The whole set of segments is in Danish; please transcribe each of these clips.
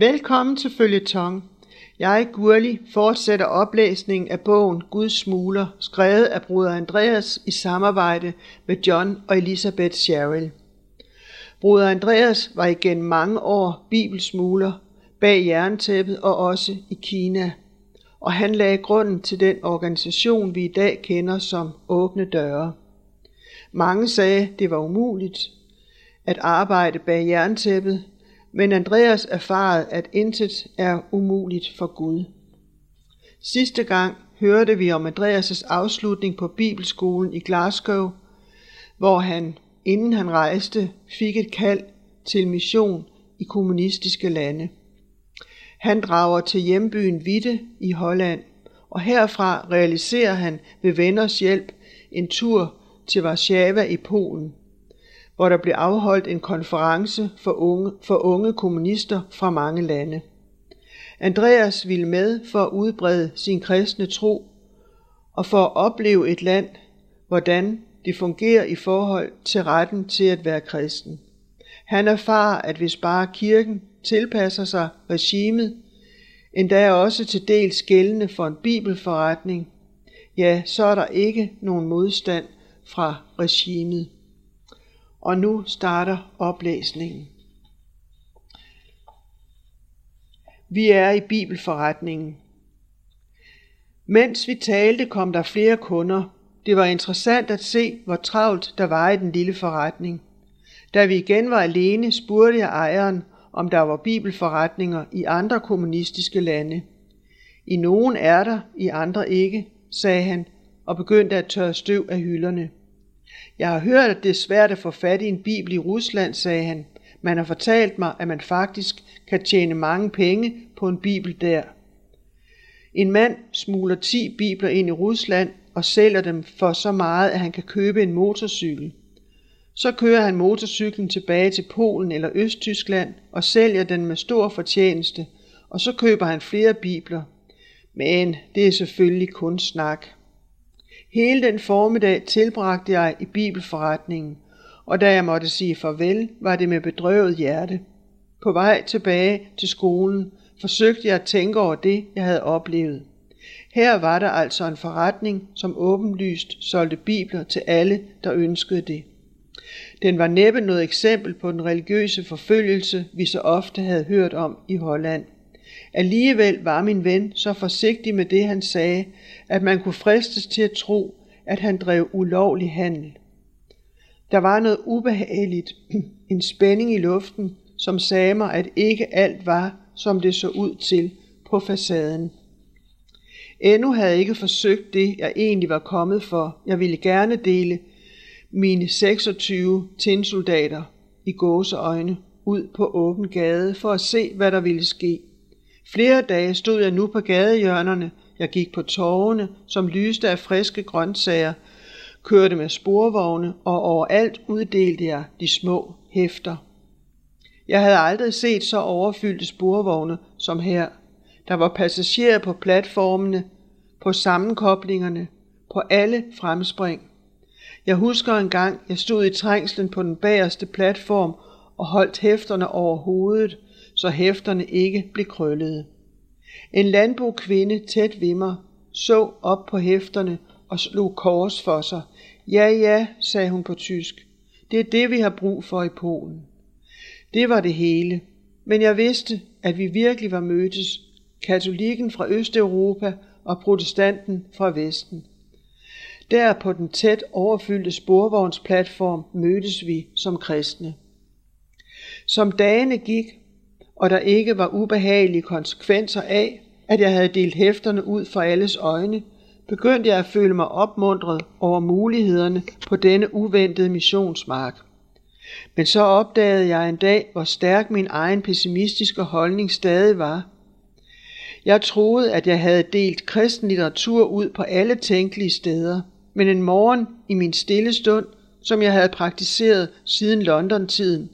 Velkommen til Følgetong. Jeg, Gurli, fortsætter oplæsningen af bogen Guds Smuler, skrevet af bruder Andreas i samarbejde med John og Elisabeth Sherrill. Bruder Andreas var igen mange år bibelsmugler bag jerntæppet og også i Kina, og han lagde grunden til den organisation, vi i dag kender som Åbne Døre. Mange sagde, det var umuligt at arbejde bag jerntæppet, men Andreas erfarede, at intet er umuligt for Gud. Sidste gang hørte vi om Andreas' afslutning på Bibelskolen i Glasgow, hvor han, inden han rejste, fik et kald til mission i kommunistiske lande. Han drager til hjembyen Witte i Holland, og herfra realiserer han ved venners hjælp en tur til Warszawa i Polen, hvor der blev afholdt en konference for unge, for unge kommunister fra mange lande. Andreas ville med for at udbrede sin kristne tro og for at opleve et land, hvordan det fungerer i forhold til retten til at være kristen. Han erfarer, at hvis bare kirken tilpasser sig regimet, endda også til dels gældende for en bibelforretning, ja, så er der ikke nogen modstand fra regimet. Og nu starter oplæsningen. Vi er i bibelforretningen. Mens vi talte, kom der flere kunder. Det var interessant at se, hvor travlt der var i den lille forretning. Da vi igen var alene, spurgte jeg ejeren, om der var bibelforretninger i andre kommunistiske lande. I nogen er der, i andre ikke, sagde han og begyndte at tørre støv af hylderne. Jeg har hørt, at det er svært at få fat i en bibel i Rusland, sagde han. Man har fortalt mig, at man faktisk kan tjene mange penge på en bibel der. En mand smugler 10 bibler ind i Rusland og sælger dem for så meget, at han kan købe en motorcykel. Så kører han motorcyklen tilbage til Polen eller Østtyskland og sælger den med stor fortjeneste, og så køber han flere bibler. Men det er selvfølgelig kun snak. Hele den formiddag tilbragte jeg i bibelforretningen, og da jeg måtte sige farvel, var det med bedrøvet hjerte. På vej tilbage til skolen forsøgte jeg at tænke over det, jeg havde oplevet. Her var der altså en forretning, som åbenlyst solgte bibler til alle, der ønskede det. Den var næppe noget eksempel på den religiøse forfølgelse, vi så ofte havde hørt om i Holland. Alligevel var min ven så forsigtig med det, han sagde, at man kunne fristes til at tro, at han drev ulovlig handel. Der var noget ubehageligt, en spænding i luften, som sagde mig, at ikke alt var, som det så ud til på facaden. Endnu havde jeg ikke forsøgt det, jeg egentlig var kommet for. Jeg ville gerne dele mine 26 tinsoldater i gåseøjne ud på åben gade for at se, hvad der ville ske. Flere dage stod jeg nu på gadehjørnerne, jeg gik på torvene, som lyste af friske grøntsager, kørte med sporvogne, og overalt uddelte jeg de små hæfter. Jeg havde aldrig set så overfyldte sporvogne som her. Der var passagerer på platformene, på sammenkoblingerne, på alle fremspring. Jeg husker en gang, jeg stod i trængslen på den bagerste platform og holdt hæfterne over hovedet, så hæfterne ikke blev krøllede. En landbrugkvinde tæt ved mig så op på hæfterne og slog kors for sig. Ja, ja, sagde hun på tysk. Det er det, vi har brug for i Polen. Det var det hele. Men jeg vidste, at vi virkelig var mødtes, katolikken fra Østeuropa og protestanten fra Vesten. Der på den tæt overfyldte sporvognsplatform mødtes vi som kristne. Som dagene gik, og der ikke var ubehagelige konsekvenser af, at jeg havde delt hæfterne ud for alles øjne, begyndte jeg at føle mig opmuntret over mulighederne på denne uventede missionsmark. Men så opdagede jeg en dag, hvor stærk min egen pessimistiske holdning stadig var. Jeg troede, at jeg havde delt kristen litteratur ud på alle tænkelige steder, men en morgen i min stille stund, som jeg havde praktiseret siden London-tiden,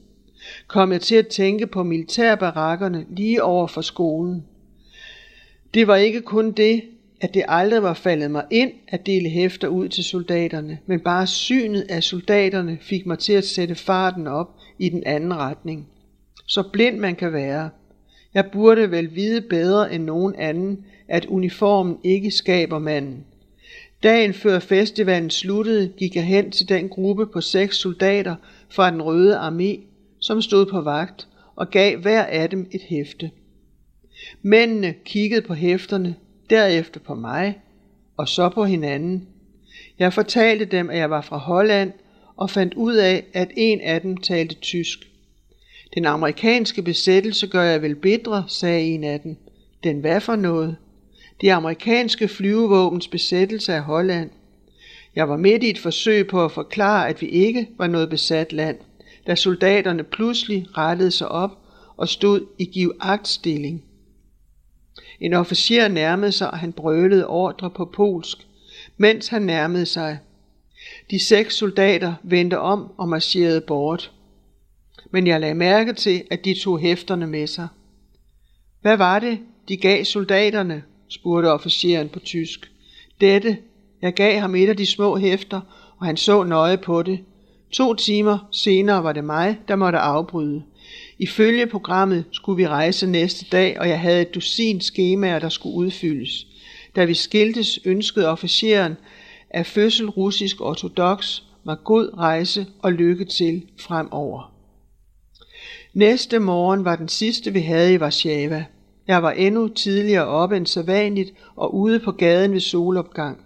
kom jeg til at tænke på militærbarakkerne lige over for skolen. Det var ikke kun det, at det aldrig var faldet mig ind at dele hæfter ud til soldaterne, men bare synet af soldaterne fik mig til at sætte farten op i den anden retning. Så blind man kan være. Jeg burde vel vide bedre end nogen anden, at uniformen ikke skaber manden. Dagen før festivalen sluttede, gik jeg hen til den gruppe på seks soldater fra den røde armé, som stod på vagt, og gav hver af dem et hæfte. Mændene kiggede på hæfterne, derefter på mig, og så på hinanden. Jeg fortalte dem, at jeg var fra Holland, og fandt ud af, at en af dem talte tysk. Den amerikanske besættelse gør jeg vel bedre, sagde en af dem. Den hvad for noget? Det amerikanske flyvevåbens besættelse af Holland. Jeg var midt i et forsøg på at forklare, at vi ikke var noget besat land, da soldaterne pludselig rettede sig op og stod i givagtstilling. En officer nærmede sig, og han brølede ordre på polsk, mens han nærmede sig. De seks soldater vendte om og marcherede bort. Men jeg lagde mærke til, at de tog hæfterne med sig. Hvad var det, de gav soldaterne? spurgte officeren på tysk. Dette. Jeg gav ham et af de små hæfter, og han så nøje på det. To timer senere var det mig, der måtte afbryde. Ifølge programmet skulle vi rejse næste dag, og jeg havde et dusin skemaer, der skulle udfyldes. Da vi skiltes, ønskede officeren af fødsel russisk ortodox mig god rejse og lykke til fremover. Næste morgen var den sidste, vi havde i Warszawa. Jeg var endnu tidligere oppe end sædvanligt og ude på gaden ved solopgang.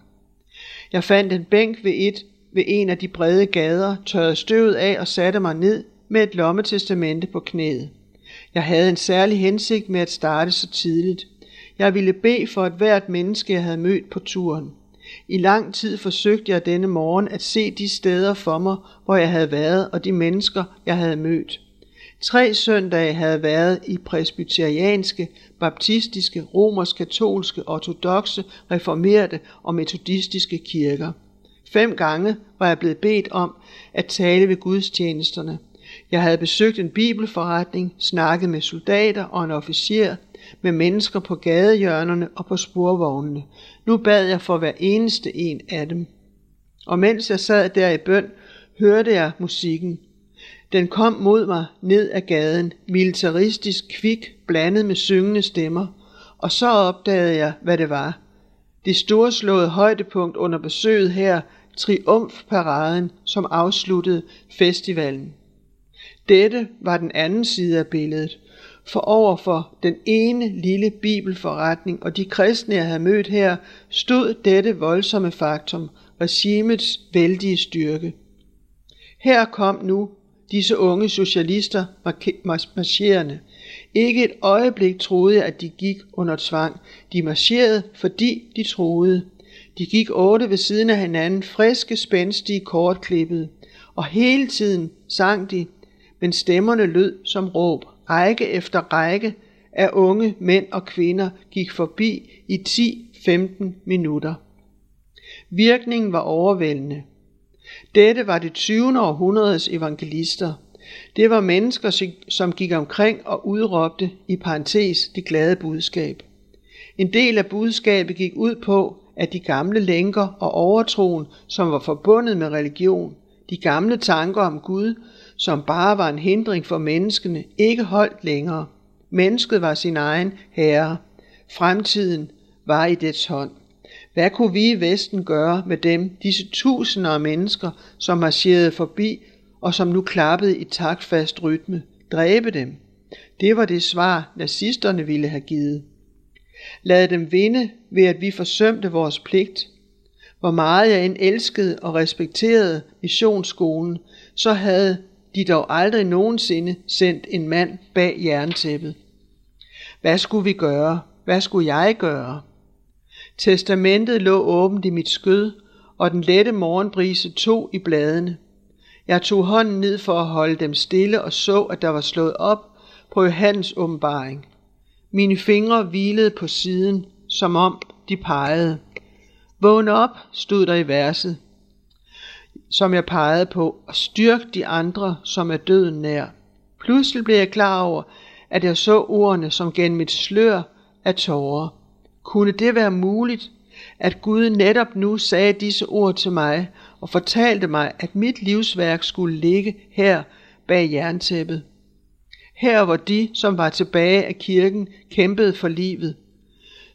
Jeg fandt en bænk ved, et, ved en af de brede gader, tørrede støvet af og satte mig ned med et lommetestamente på knæet. Jeg havde en særlig hensigt med at starte så tidligt. Jeg ville bede for et hvert menneske, jeg havde mødt på turen. I lang tid forsøgte jeg denne morgen at se de steder for mig, hvor jeg havde været, og de mennesker, jeg havde mødt. Tre søndage havde været i presbyterianske, baptistiske, romersk-katolske, ortodoxe, reformerte og metodistiske kirker. Fem gange var jeg blevet bedt om at tale ved gudstjenesterne. Jeg havde besøgt en bibelforretning, snakket med soldater og en officer, med mennesker på gadehjørnerne og på sporvognene. Nu bad jeg for hver eneste en af dem. Og mens jeg sad der i bøn, hørte jeg musikken. Den kom mod mig ned ad gaden, militaristisk kvik, blandet med syngende stemmer, og så opdagede jeg, hvad det var. Det storslåede højdepunkt under besøget her, triumfparaden, som afsluttede festivalen. Dette var den anden side af billedet, for over for den ene lille bibelforretning og de kristne, jeg havde mødt her, stod dette voldsomme faktum, regimets vældige styrke. Her kom nu disse unge socialister marcherende. Ikke et øjeblik troede jeg, at de gik under tvang. De marcherede, fordi de troede. De gik otte ved siden af hinanden, friske, spændstige, kortklippede. Og hele tiden sang de, men stemmerne lød som råb. Række efter række af unge mænd og kvinder gik forbi i 10-15 minutter. Virkningen var overvældende. Dette var det 20. århundredes evangelister. Det var mennesker, som gik omkring og udråbte i parentes det glade budskab. En del af budskabet gik ud på, at de gamle lænker og overtroen, som var forbundet med religion, de gamle tanker om Gud, som bare var en hindring for menneskene, ikke holdt længere. Mennesket var sin egen herre. Fremtiden var i dets hånd. Hvad kunne vi i Vesten gøre med dem, disse tusinder af mennesker, som marcherede forbi og som nu klappede i taktfast rytme? Dræbe dem? Det var det svar, nazisterne ville have givet. Lad dem vinde ved, at vi forsømte vores pligt. Hvor meget jeg end elskede og respekterede missionsskolen, så havde de dog aldrig nogensinde sendt en mand bag jerntæppet. Hvad skulle vi gøre? Hvad skulle jeg gøre? Testamentet lå åbent i mit skød, og den lette morgenbrise tog i bladene. Jeg tog hånden ned for at holde dem stille og så, at der var slået op på Johannes åbenbaring. Mine fingre hvilede på siden, som om de pegede. Vågn op, stod der i verset, som jeg pegede på, og styrk de andre, som er døden nær. Pludselig blev jeg klar over, at jeg så ordene som gennem et slør af tårer. Kunne det være muligt, at Gud netop nu sagde disse ord til mig og fortalte mig, at mit livsværk skulle ligge her bag jerntæppet? Her hvor de, som var tilbage af kirken, kæmpede for livet.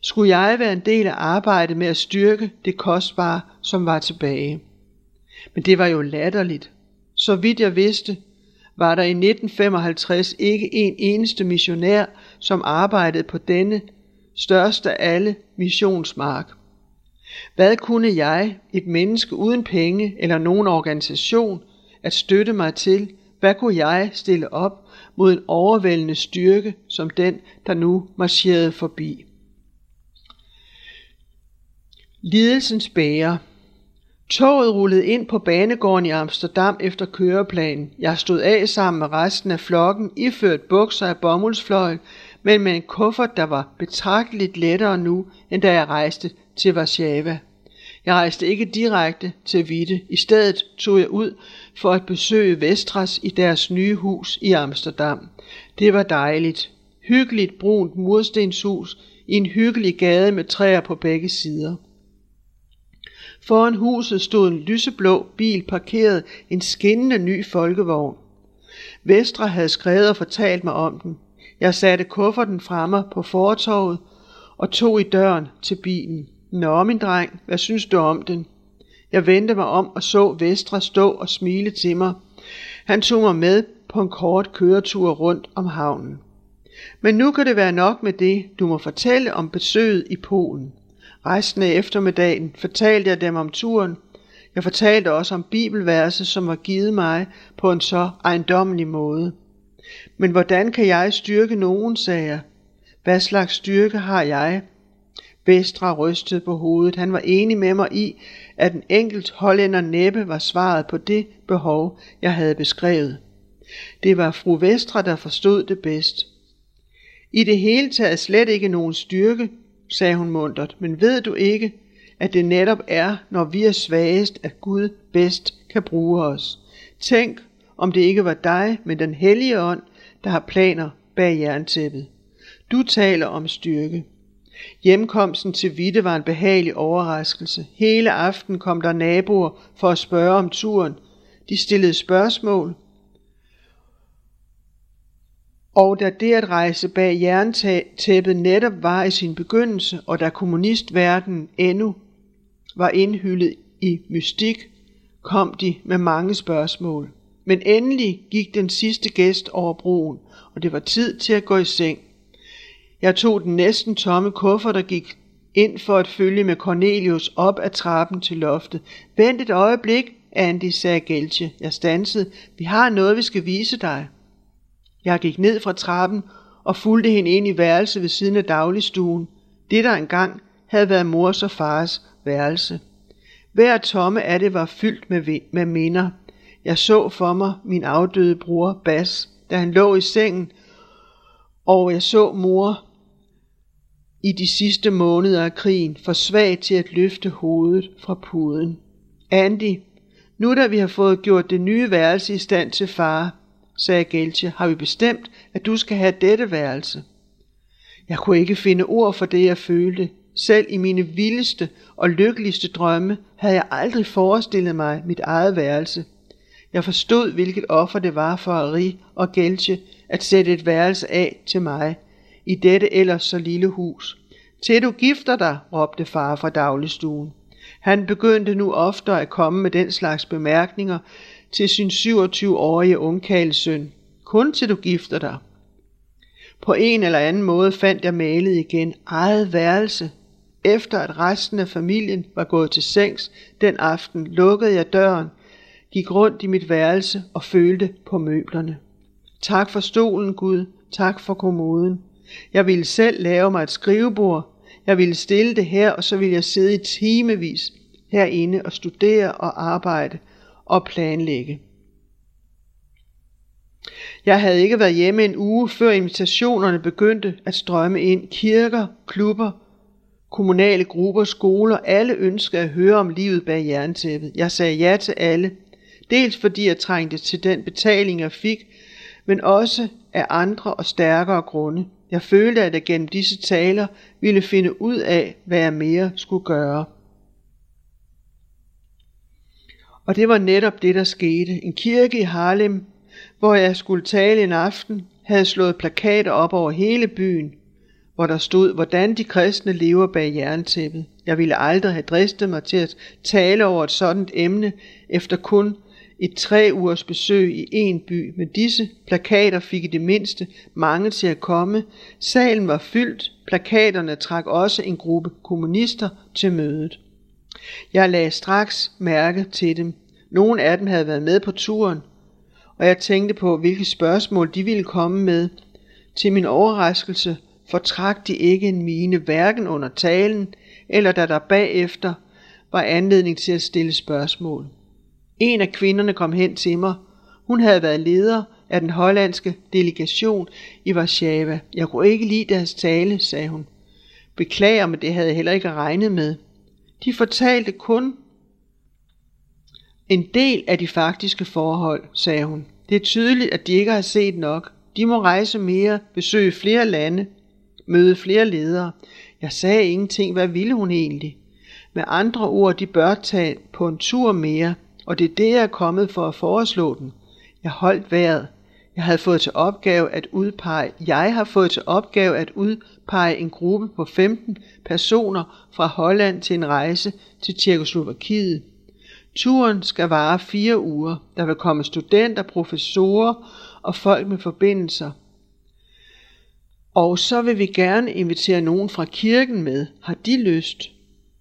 Skulle jeg være en del af arbejdet med at styrke det kostbare, som var tilbage? Men det var jo latterligt. Så vidt jeg vidste, var der i 1955 ikke en eneste missionær, som arbejdede på denne største af alle missionsmark. Hvad kunne jeg, et menneske uden penge eller nogen organisation, at støtte mig til, hvad kunne jeg stille op mod en overvældende styrke som den, der nu marcherede forbi? Lidelsens bærer Toget rullede ind på banegården i Amsterdam efter køreplanen. Jeg stod af sammen med resten af flokken, iført bukser af bomuldsfløjl, men med en kuffert, der var betragteligt lettere nu, end da jeg rejste til Warszawa. Jeg rejste ikke direkte til Vitte. I stedet tog jeg ud for at besøge Vestras i deres nye hus i Amsterdam. Det var dejligt. Hyggeligt brunt murstenshus i en hyggelig gade med træer på begge sider. Foran huset stod en lyseblå bil parkeret en skinnende ny folkevogn. Vestre havde skrevet og fortalt mig om den. Jeg satte kufferten fremme på fortorvet og tog i døren til bilen. Nå, min dreng, hvad synes du om den? Jeg vendte mig om og så Vestre stå og smile til mig. Han tog mig med på en kort køretur rundt om havnen. Men nu kan det være nok med det, du må fortælle om besøget i Polen. Resten af eftermiddagen fortalte jeg dem om turen. Jeg fortalte også om bibelverset, som var givet mig på en så ejendommelig måde. Men hvordan kan jeg styrke nogen, sagde jeg. Hvad slags styrke har jeg? Vestra rystede på hovedet. Han var enig med mig i, at en enkelt hollænder næppe var svaret på det behov, jeg havde beskrevet. Det var fru Vestra, der forstod det bedst. I det hele taget slet ikke nogen styrke, sagde hun muntert, men ved du ikke, at det netop er, når vi er svagest, at Gud bedst kan bruge os. Tænk, om det ikke var dig, men den hellige ånd, der har planer bag jerntæppet. Du taler om styrke. Hjemkomsten til Vitte var en behagelig overraskelse. Hele aften kom der naboer for at spørge om turen. De stillede spørgsmål, og da det at rejse bag jerntæppet netop var i sin begyndelse, og da kommunistverdenen endnu var indhyllet i mystik, kom de med mange spørgsmål. Men endelig gik den sidste gæst over broen, og det var tid til at gå i seng. Jeg tog den næsten tomme kuffert og gik ind for at følge med Cornelius op ad trappen til loftet. Vent et øjeblik, Andy, sagde Gelche. Jeg stansede. Vi har noget, vi skal vise dig. Jeg gik ned fra trappen og fulgte hende ind i værelset ved siden af dagligstuen. Det der engang havde været mors og fars værelse. Hver tomme af det var fyldt med, med minder. Jeg så for mig min afdøde bror Bas, da han lå i sengen, og jeg så mor i de sidste måneder af krigen for svag til at løfte hovedet fra puden. Andy, nu da vi har fået gjort det nye værelse i stand til far, sagde Gelche, har vi bestemt, at du skal have dette værelse. Jeg kunne ikke finde ord for det, jeg følte. Selv i mine vildeste og lykkeligste drømme havde jeg aldrig forestillet mig mit eget værelse. Jeg forstod, hvilket offer det var for Ari og Gelche at sætte et værelse af til mig i dette ellers så lille hus. Til du gifter dig, råbte far fra dagligstuen. Han begyndte nu oftere at komme med den slags bemærkninger, til sin 27-årige ungkalesøn. Kun til du gifter dig. På en eller anden måde fandt jeg malet igen eget værelse. Efter at resten af familien var gået til sengs den aften, lukkede jeg døren, gik rundt i mit værelse og følte på møblerne. Tak for stolen, Gud. Tak for kommoden. Jeg ville selv lave mig et skrivebord. Jeg ville stille det her, og så ville jeg sidde i timevis herinde og studere og arbejde og planlægge. Jeg havde ikke været hjemme en uge, før invitationerne begyndte at strømme ind. Kirker, klubber, kommunale grupper, skoler, alle ønskede at høre om livet bag jerntæppet. Jeg sagde ja til alle, dels fordi jeg trængte til den betaling, jeg fik, men også af andre og stærkere grunde. Jeg følte, at jeg gennem disse taler ville finde ud af, hvad jeg mere skulle gøre. Og det var netop det, der skete. En kirke i Harlem, hvor jeg skulle tale en aften, havde slået plakater op over hele byen, hvor der stod, hvordan de kristne lever bag jerntæppet. Jeg ville aldrig have dristet mig til at tale over et sådan emne efter kun et tre ugers besøg i en by, med disse plakater fik i det mindste mange til at komme. Salen var fyldt, plakaterne trak også en gruppe kommunister til mødet. Jeg lagde straks mærke til dem. Nogle af dem havde været med på turen, og jeg tænkte på, hvilke spørgsmål de ville komme med. Til min overraskelse fortrak de ikke en mine hverken under talen, eller da der bagefter var anledning til at stille spørgsmål. En af kvinderne kom hen til mig. Hun havde været leder af den hollandske delegation i Warszawa. Jeg kunne ikke lide deres tale, sagde hun. Beklager, men det havde jeg heller ikke regnet med. De fortalte kun en del af de faktiske forhold, sagde hun. Det er tydeligt, at de ikke har set nok. De må rejse mere, besøge flere lande, møde flere ledere. Jeg sagde ingenting. Hvad ville hun egentlig? Med andre ord, de bør tage på en tur mere, og det er det, jeg er kommet for at foreslå den. Jeg holdt vejret. Jeg havde fået til opgave at udpege, jeg har fået til opgave at udpege en gruppe på 15 personer fra Holland til en rejse til Tjekoslovakiet. Turen skal vare fire uger. Der vil komme studenter, professorer og folk med forbindelser. Og så vil vi gerne invitere nogen fra kirken med. Har de lyst?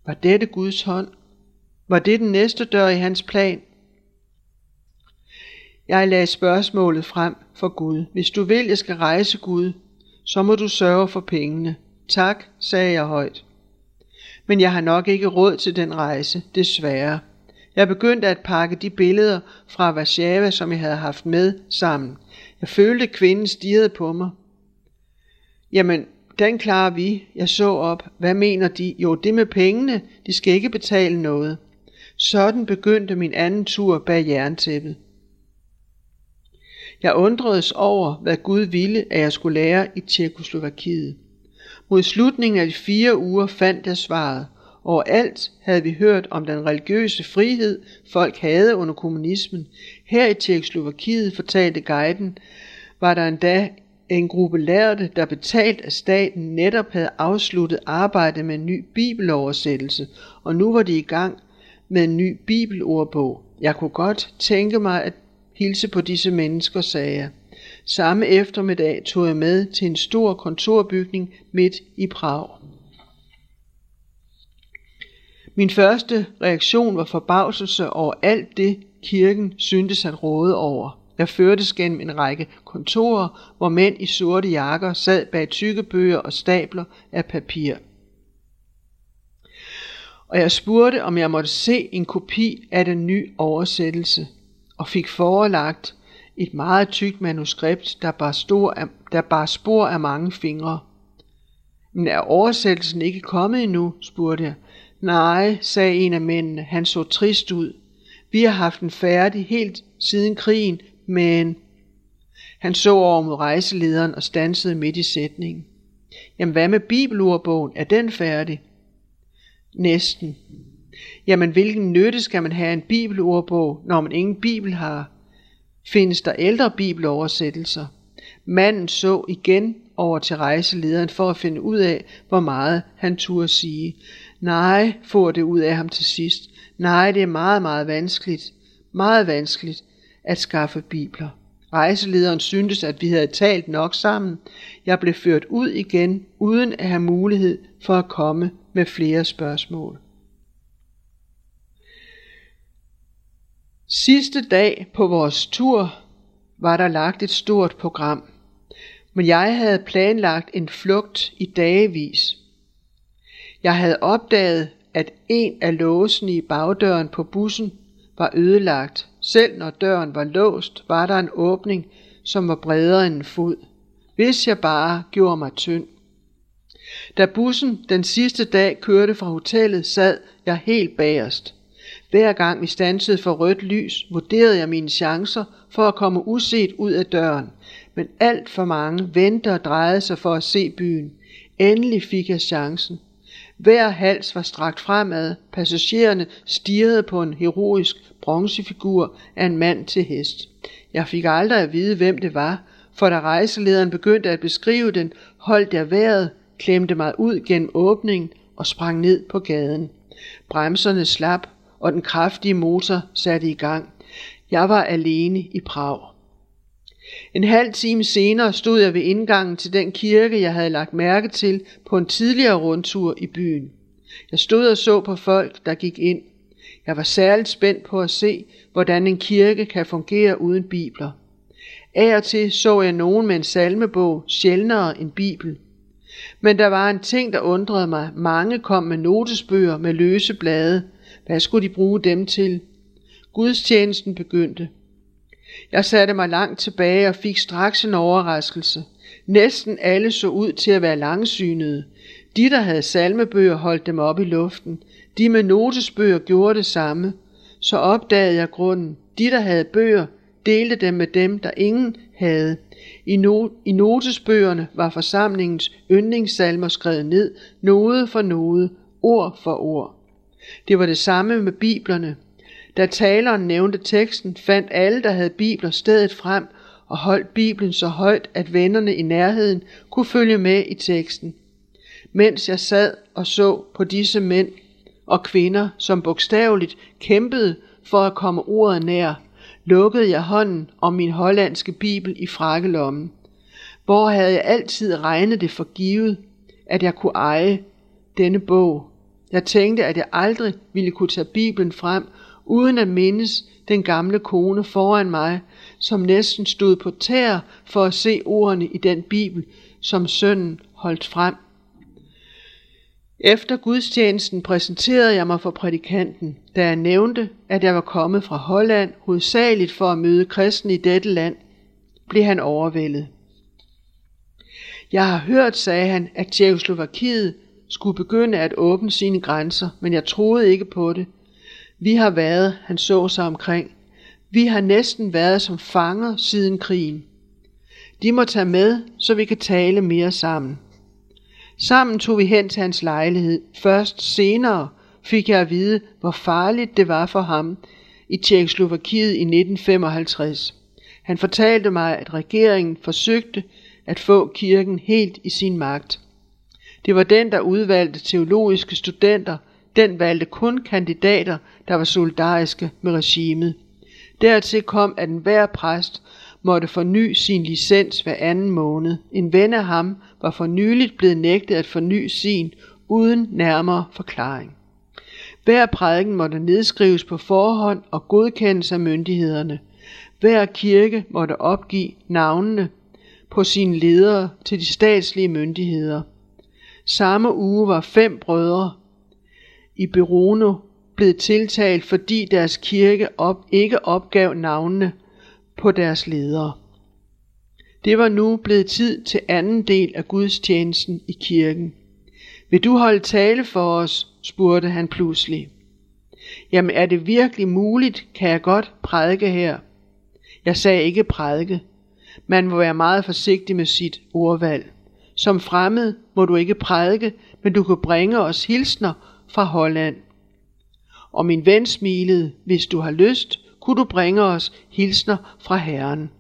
Var dette Guds hånd? Var det den næste dør i hans plan? Jeg lagde spørgsmålet frem for Gud. Hvis du vil, jeg skal rejse Gud, så må du sørge for pengene. Tak, sagde jeg højt. Men jeg har nok ikke råd til den rejse, desværre. Jeg begyndte at pakke de billeder fra Warszawa, som jeg havde haft med, sammen. Jeg følte, at kvinden stirrede på mig. Jamen, den klarer vi. Jeg så op. Hvad mener de? Jo, det med pengene. De skal ikke betale noget. Sådan begyndte min anden tur bag jerntæppet. Jeg undredes over, hvad Gud ville, at jeg skulle lære i Tjekkoslovakiet. Mod slutningen af de fire uger fandt jeg svaret. Overalt havde vi hørt om den religiøse frihed, folk havde under kommunismen. Her i Tjekkoslovakiet, fortalte guiden, var der endda en gruppe lærte, der betalt af staten netop havde afsluttet arbejdet med en ny bibeloversættelse, og nu var de i gang med en ny bibelordbog. Jeg kunne godt tænke mig at hilse på disse mennesker, sagde jeg. Samme eftermiddag tog jeg med til en stor kontorbygning midt i Prag. Min første reaktion var forbavselse over alt det, kirken syntes at råde over. Jeg førtes gennem en række kontorer, hvor mænd i sorte jakker sad bag tykke bøger og stabler af papir. Og jeg spurgte, om jeg måtte se en kopi af den nye oversættelse, og fik forelagt et meget tykt manuskript, der bar, stor af, der bar spor af mange fingre. Men er oversættelsen ikke kommet endnu, spurgte jeg. Nej, sagde en af mændene. Han så trist ud. Vi har haft den færdig helt siden krigen, men... Han så over mod rejselederen og stansede midt i sætningen. Jamen hvad med bibelordbogen? Er den færdig? Næsten. Jamen hvilken nytte skal man have en bibelordbog, når man ingen bibel har? Findes der ældre bibeloversættelser? Manden så igen over til rejselederen for at finde ud af, hvor meget han turde sige. Nej, får det ud af ham til sidst. Nej, det er meget, meget vanskeligt. Meget vanskeligt at skaffe bibler. Rejselederen syntes, at vi havde talt nok sammen. Jeg blev ført ud igen, uden at have mulighed for at komme med flere spørgsmål. Sidste dag på vores tur var der lagt et stort program, men jeg havde planlagt en flugt i dagevis. Jeg havde opdaget, at en af låsene i bagdøren på bussen var ødelagt. Selv når døren var låst, var der en åbning, som var bredere end en fod. Hvis jeg bare gjorde mig tynd. Da bussen den sidste dag kørte fra hotellet, sad jeg helt bagerst. Hver gang vi stansede for rødt lys, vurderede jeg mine chancer for at komme uset ud af døren. Men alt for mange vendte og drejede sig for at se byen. Endelig fik jeg chancen. Hver hals var strakt fremad. Passagererne stirrede på en heroisk bronzefigur af en mand til hest. Jeg fik aldrig at vide, hvem det var, for da rejselederen begyndte at beskrive den, holdt jeg vejret, klemte mig ud gennem åbningen og sprang ned på gaden. Bremserne slap, og den kraftige motor satte i gang. Jeg var alene i Prag. En halv time senere stod jeg ved indgangen til den kirke, jeg havde lagt mærke til på en tidligere rundtur i byen. Jeg stod og så på folk, der gik ind. Jeg var særligt spændt på at se, hvordan en kirke kan fungere uden bibler. Af og til så jeg nogen med en salmebog, sjældnere en bibel. Men der var en ting, der undrede mig. Mange kom med notesbøger med løse blade. Hvad skulle de bruge dem til? Gudstjenesten begyndte. Jeg satte mig langt tilbage og fik straks en overraskelse. Næsten alle så ud til at være langsynede. De, der havde salmebøger, holdt dem op i luften. De med notesbøger gjorde det samme. Så opdagede jeg grunden. De, der havde bøger, delte dem med dem, der ingen havde. I, no- I notesbøgerne var forsamlingens yndlingssalmer skrevet ned, node for node, ord for ord. Det var det samme med biblerne. Da taleren nævnte teksten, fandt alle, der havde bibler, stedet frem og holdt Bibelen så højt, at vennerne i nærheden kunne følge med i teksten. Mens jeg sad og så på disse mænd og kvinder, som bogstaveligt kæmpede for at komme ordet nær, lukkede jeg hånden om min hollandske bibel i frakkelommen. Hvor havde jeg altid regnet det for givet, at jeg kunne eje denne bog. Jeg tænkte, at jeg aldrig ville kunne tage Bibelen frem, uden at mindes den gamle kone foran mig, som næsten stod på tær for at se ordene i den bibel, som sønnen holdt frem. Efter gudstjenesten præsenterede jeg mig for prædikanten, da jeg nævnte, at jeg var kommet fra Holland, hovedsageligt for at møde kristne i dette land, blev han overvældet. Jeg har hørt, sagde han, at Tjekoslovakiet skulle begynde at åbne sine grænser, men jeg troede ikke på det. Vi har været, han så sig omkring, vi har næsten været som fanger siden krigen. De må tage med, så vi kan tale mere sammen. Sammen tog vi hen til hans lejlighed. Først senere fik jeg at vide, hvor farligt det var for ham i Tjekkoslovakiet i 1955. Han fortalte mig, at regeringen forsøgte at få kirken helt i sin magt. Det var den, der udvalgte teologiske studenter. Den valgte kun kandidater, der var solidariske med regimet. Dertil kom, at enhver præst måtte forny sin licens hver anden måned. En ven af ham var for nyligt blevet nægtet at forny sin uden nærmere forklaring. Hver prædiken måtte nedskrives på forhånd og godkendes af myndighederne. Hver kirke måtte opgive navnene på sine ledere til de statslige myndigheder. Samme uge var fem brødre i Berono blevet tiltalt, fordi deres kirke op, ikke opgav navnene på deres ledere. Det var nu blevet tid til anden del af gudstjenesten i kirken. Vil du holde tale for os? spurgte han pludselig. Jamen er det virkelig muligt? Kan jeg godt prædike her? Jeg sagde ikke prædike. Man må være meget forsigtig med sit ordvalg. Som fremmed må du ikke prædike, men du kan bringe os hilsner fra Holland. Og min ven smilede, hvis du har lyst, kunne du bringe os hilsner fra Herren.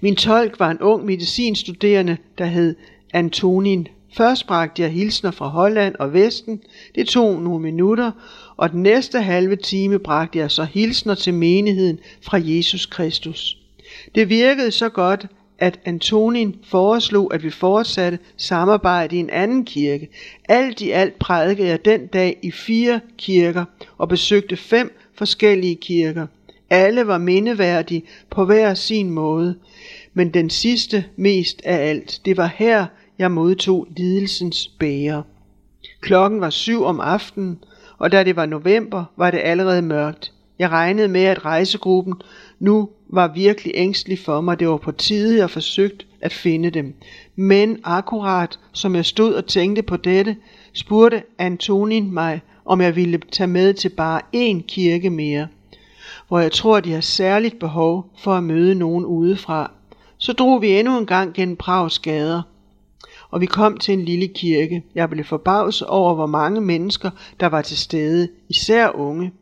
Min tolk var en ung medicinstuderende, der hed Antonin. Først bragte jeg hilsner fra Holland og Vesten. Det tog nogle minutter, og den næste halve time bragte jeg så hilsner til menigheden fra Jesus Kristus. Det virkede så godt, at Antonin foreslog, at vi fortsatte samarbejde i en anden kirke. Alt i alt prædikede jeg den dag i fire kirker og besøgte fem forskellige kirker. Alle var mindeværdige på hver sin måde, men den sidste mest af alt. Det var her, jeg modtog lidelsens bære. Klokken var syv om aftenen, og da det var november, var det allerede mørkt. Jeg regnede med, at rejsegruppen nu var virkelig ængstelig for mig. Det var på tide, jeg forsøgt at finde dem. Men akkurat som jeg stod og tænkte på dette, spurgte Antonin mig, om jeg ville tage med til bare én kirke mere, hvor jeg tror, de har særligt behov for at møde nogen udefra. Så drog vi endnu en gang gennem Prags gader, og vi kom til en lille kirke. Jeg blev forbavset over, hvor mange mennesker, der var til stede, især unge.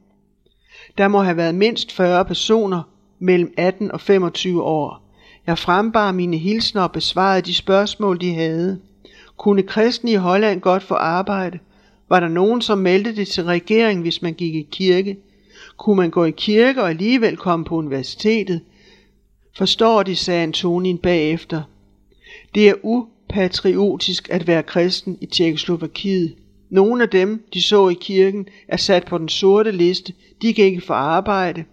Der må have været mindst 40 personer mellem 18 og 25 år. Jeg frembar mine hilsner og besvarede de spørgsmål, de havde. Kunne kristne i Holland godt få arbejde? Var der nogen, som meldte det til regeringen, hvis man gik i kirke? Kunne man gå i kirke og alligevel komme på universitetet? Forstår de, sagde Antonin bagefter. Det er upatriotisk at være kristen i Tjekkoslovakiet. Nogle af dem, de så i kirken, er sat på den sorte liste. De kan ikke få arbejde.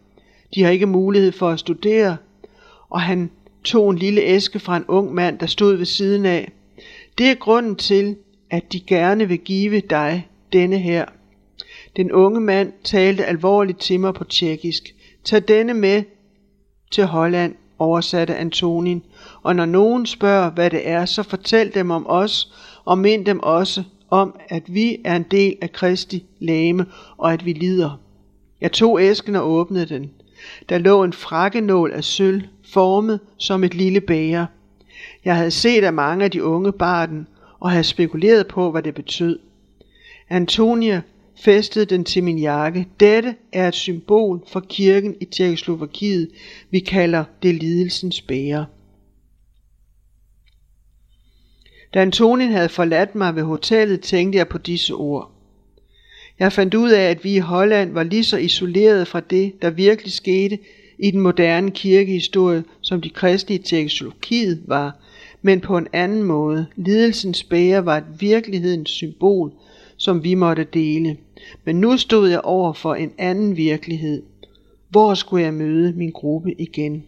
De har ikke mulighed for at studere. Og han tog en lille æske fra en ung mand, der stod ved siden af. Det er grunden til, at de gerne vil give dig denne her. Den unge mand talte alvorligt til mig på tjekkisk. Tag denne med til Holland, oversatte Antonin, og når nogen spørger, hvad det er, så fortæl dem om os, og mind dem også om, at vi er en del af Kristi læme, og at vi lider. Jeg tog æsken og åbnede den. Der lå en frakkenål af sølv, formet som et lille bæger. Jeg havde set, at mange af de unge bar den, og havde spekuleret på, hvad det betød. Antonia fæstede den til min jakke. Dette er et symbol for kirken i Tjekkoslovakiet. Vi kalder det lidelsens bære. Da Antonin havde forladt mig ved hotellet, tænkte jeg på disse ord. Jeg fandt ud af, at vi i Holland var lige så isoleret fra det, der virkelig skete i den moderne kirkehistorie, som de kristne i Tjekkoslovakiet var, men på en anden måde. Lidelsens bære var et virkelighedens symbol, som vi måtte dele. Men nu stod jeg over for en anden virkelighed. Hvor skulle jeg møde min gruppe igen?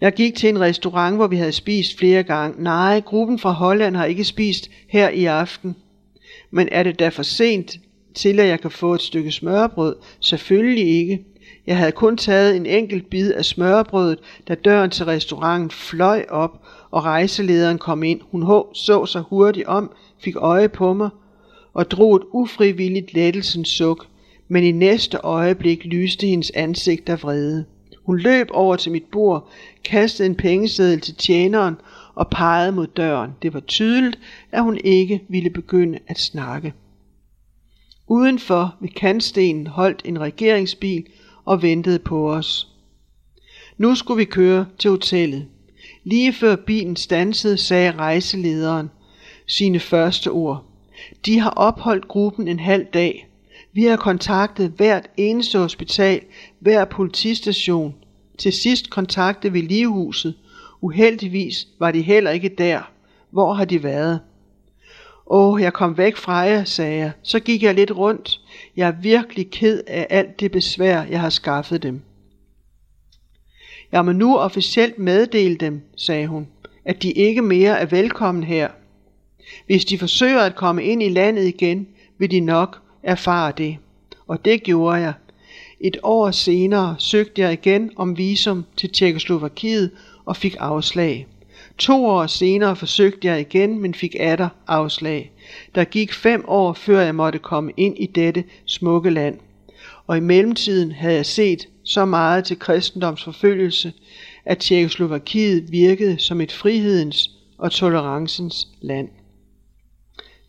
Jeg gik til en restaurant, hvor vi havde spist flere gange. Nej, gruppen fra Holland har ikke spist her i aften. Men er det da for sent til, at jeg kan få et stykke smørbrød? Selvfølgelig ikke. Jeg havde kun taget en enkelt bid af smørbrødet, da døren til restauranten fløj op, og rejselederen kom ind. Hun så sig hurtigt om, fik øje på mig og drog et ufrivilligt lettelsens suk, men i næste øjeblik lyste hendes ansigt af vrede. Hun løb over til mit bord, kastede en pengeseddel til tjeneren og pegede mod døren. Det var tydeligt, at hun ikke ville begynde at snakke. Udenfor ved kantstenen holdt en regeringsbil og ventede på os. Nu skulle vi køre til hotellet. Lige før bilen stansede, sagde rejselederen sine første ord. De har opholdt gruppen en halv dag. Vi har kontaktet hvert eneste hospital, hver politistation. Til sidst kontaktede vi ligehuset. Uheldigvis var de heller ikke der. Hvor har de været? Åh, jeg kom væk fra jer, sagde jeg. Så gik jeg lidt rundt. Jeg er virkelig ked af alt det besvær, jeg har skaffet dem. Jeg må nu officielt meddele dem, sagde hun, at de ikke mere er velkommen her. Hvis de forsøger at komme ind i landet igen, vil de nok erfare det. Og det gjorde jeg. Et år senere søgte jeg igen om visum til Tjekkoslovakiet og fik afslag. To år senere forsøgte jeg igen, men fik atter afslag. Der gik fem år, før jeg måtte komme ind i dette smukke land. Og i mellemtiden havde jeg set så meget til kristendomsforfølgelse, at Tjekkoslovakiet virkede som et frihedens og tolerancens land.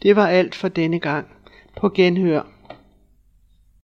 Det var alt for denne gang. På genhør.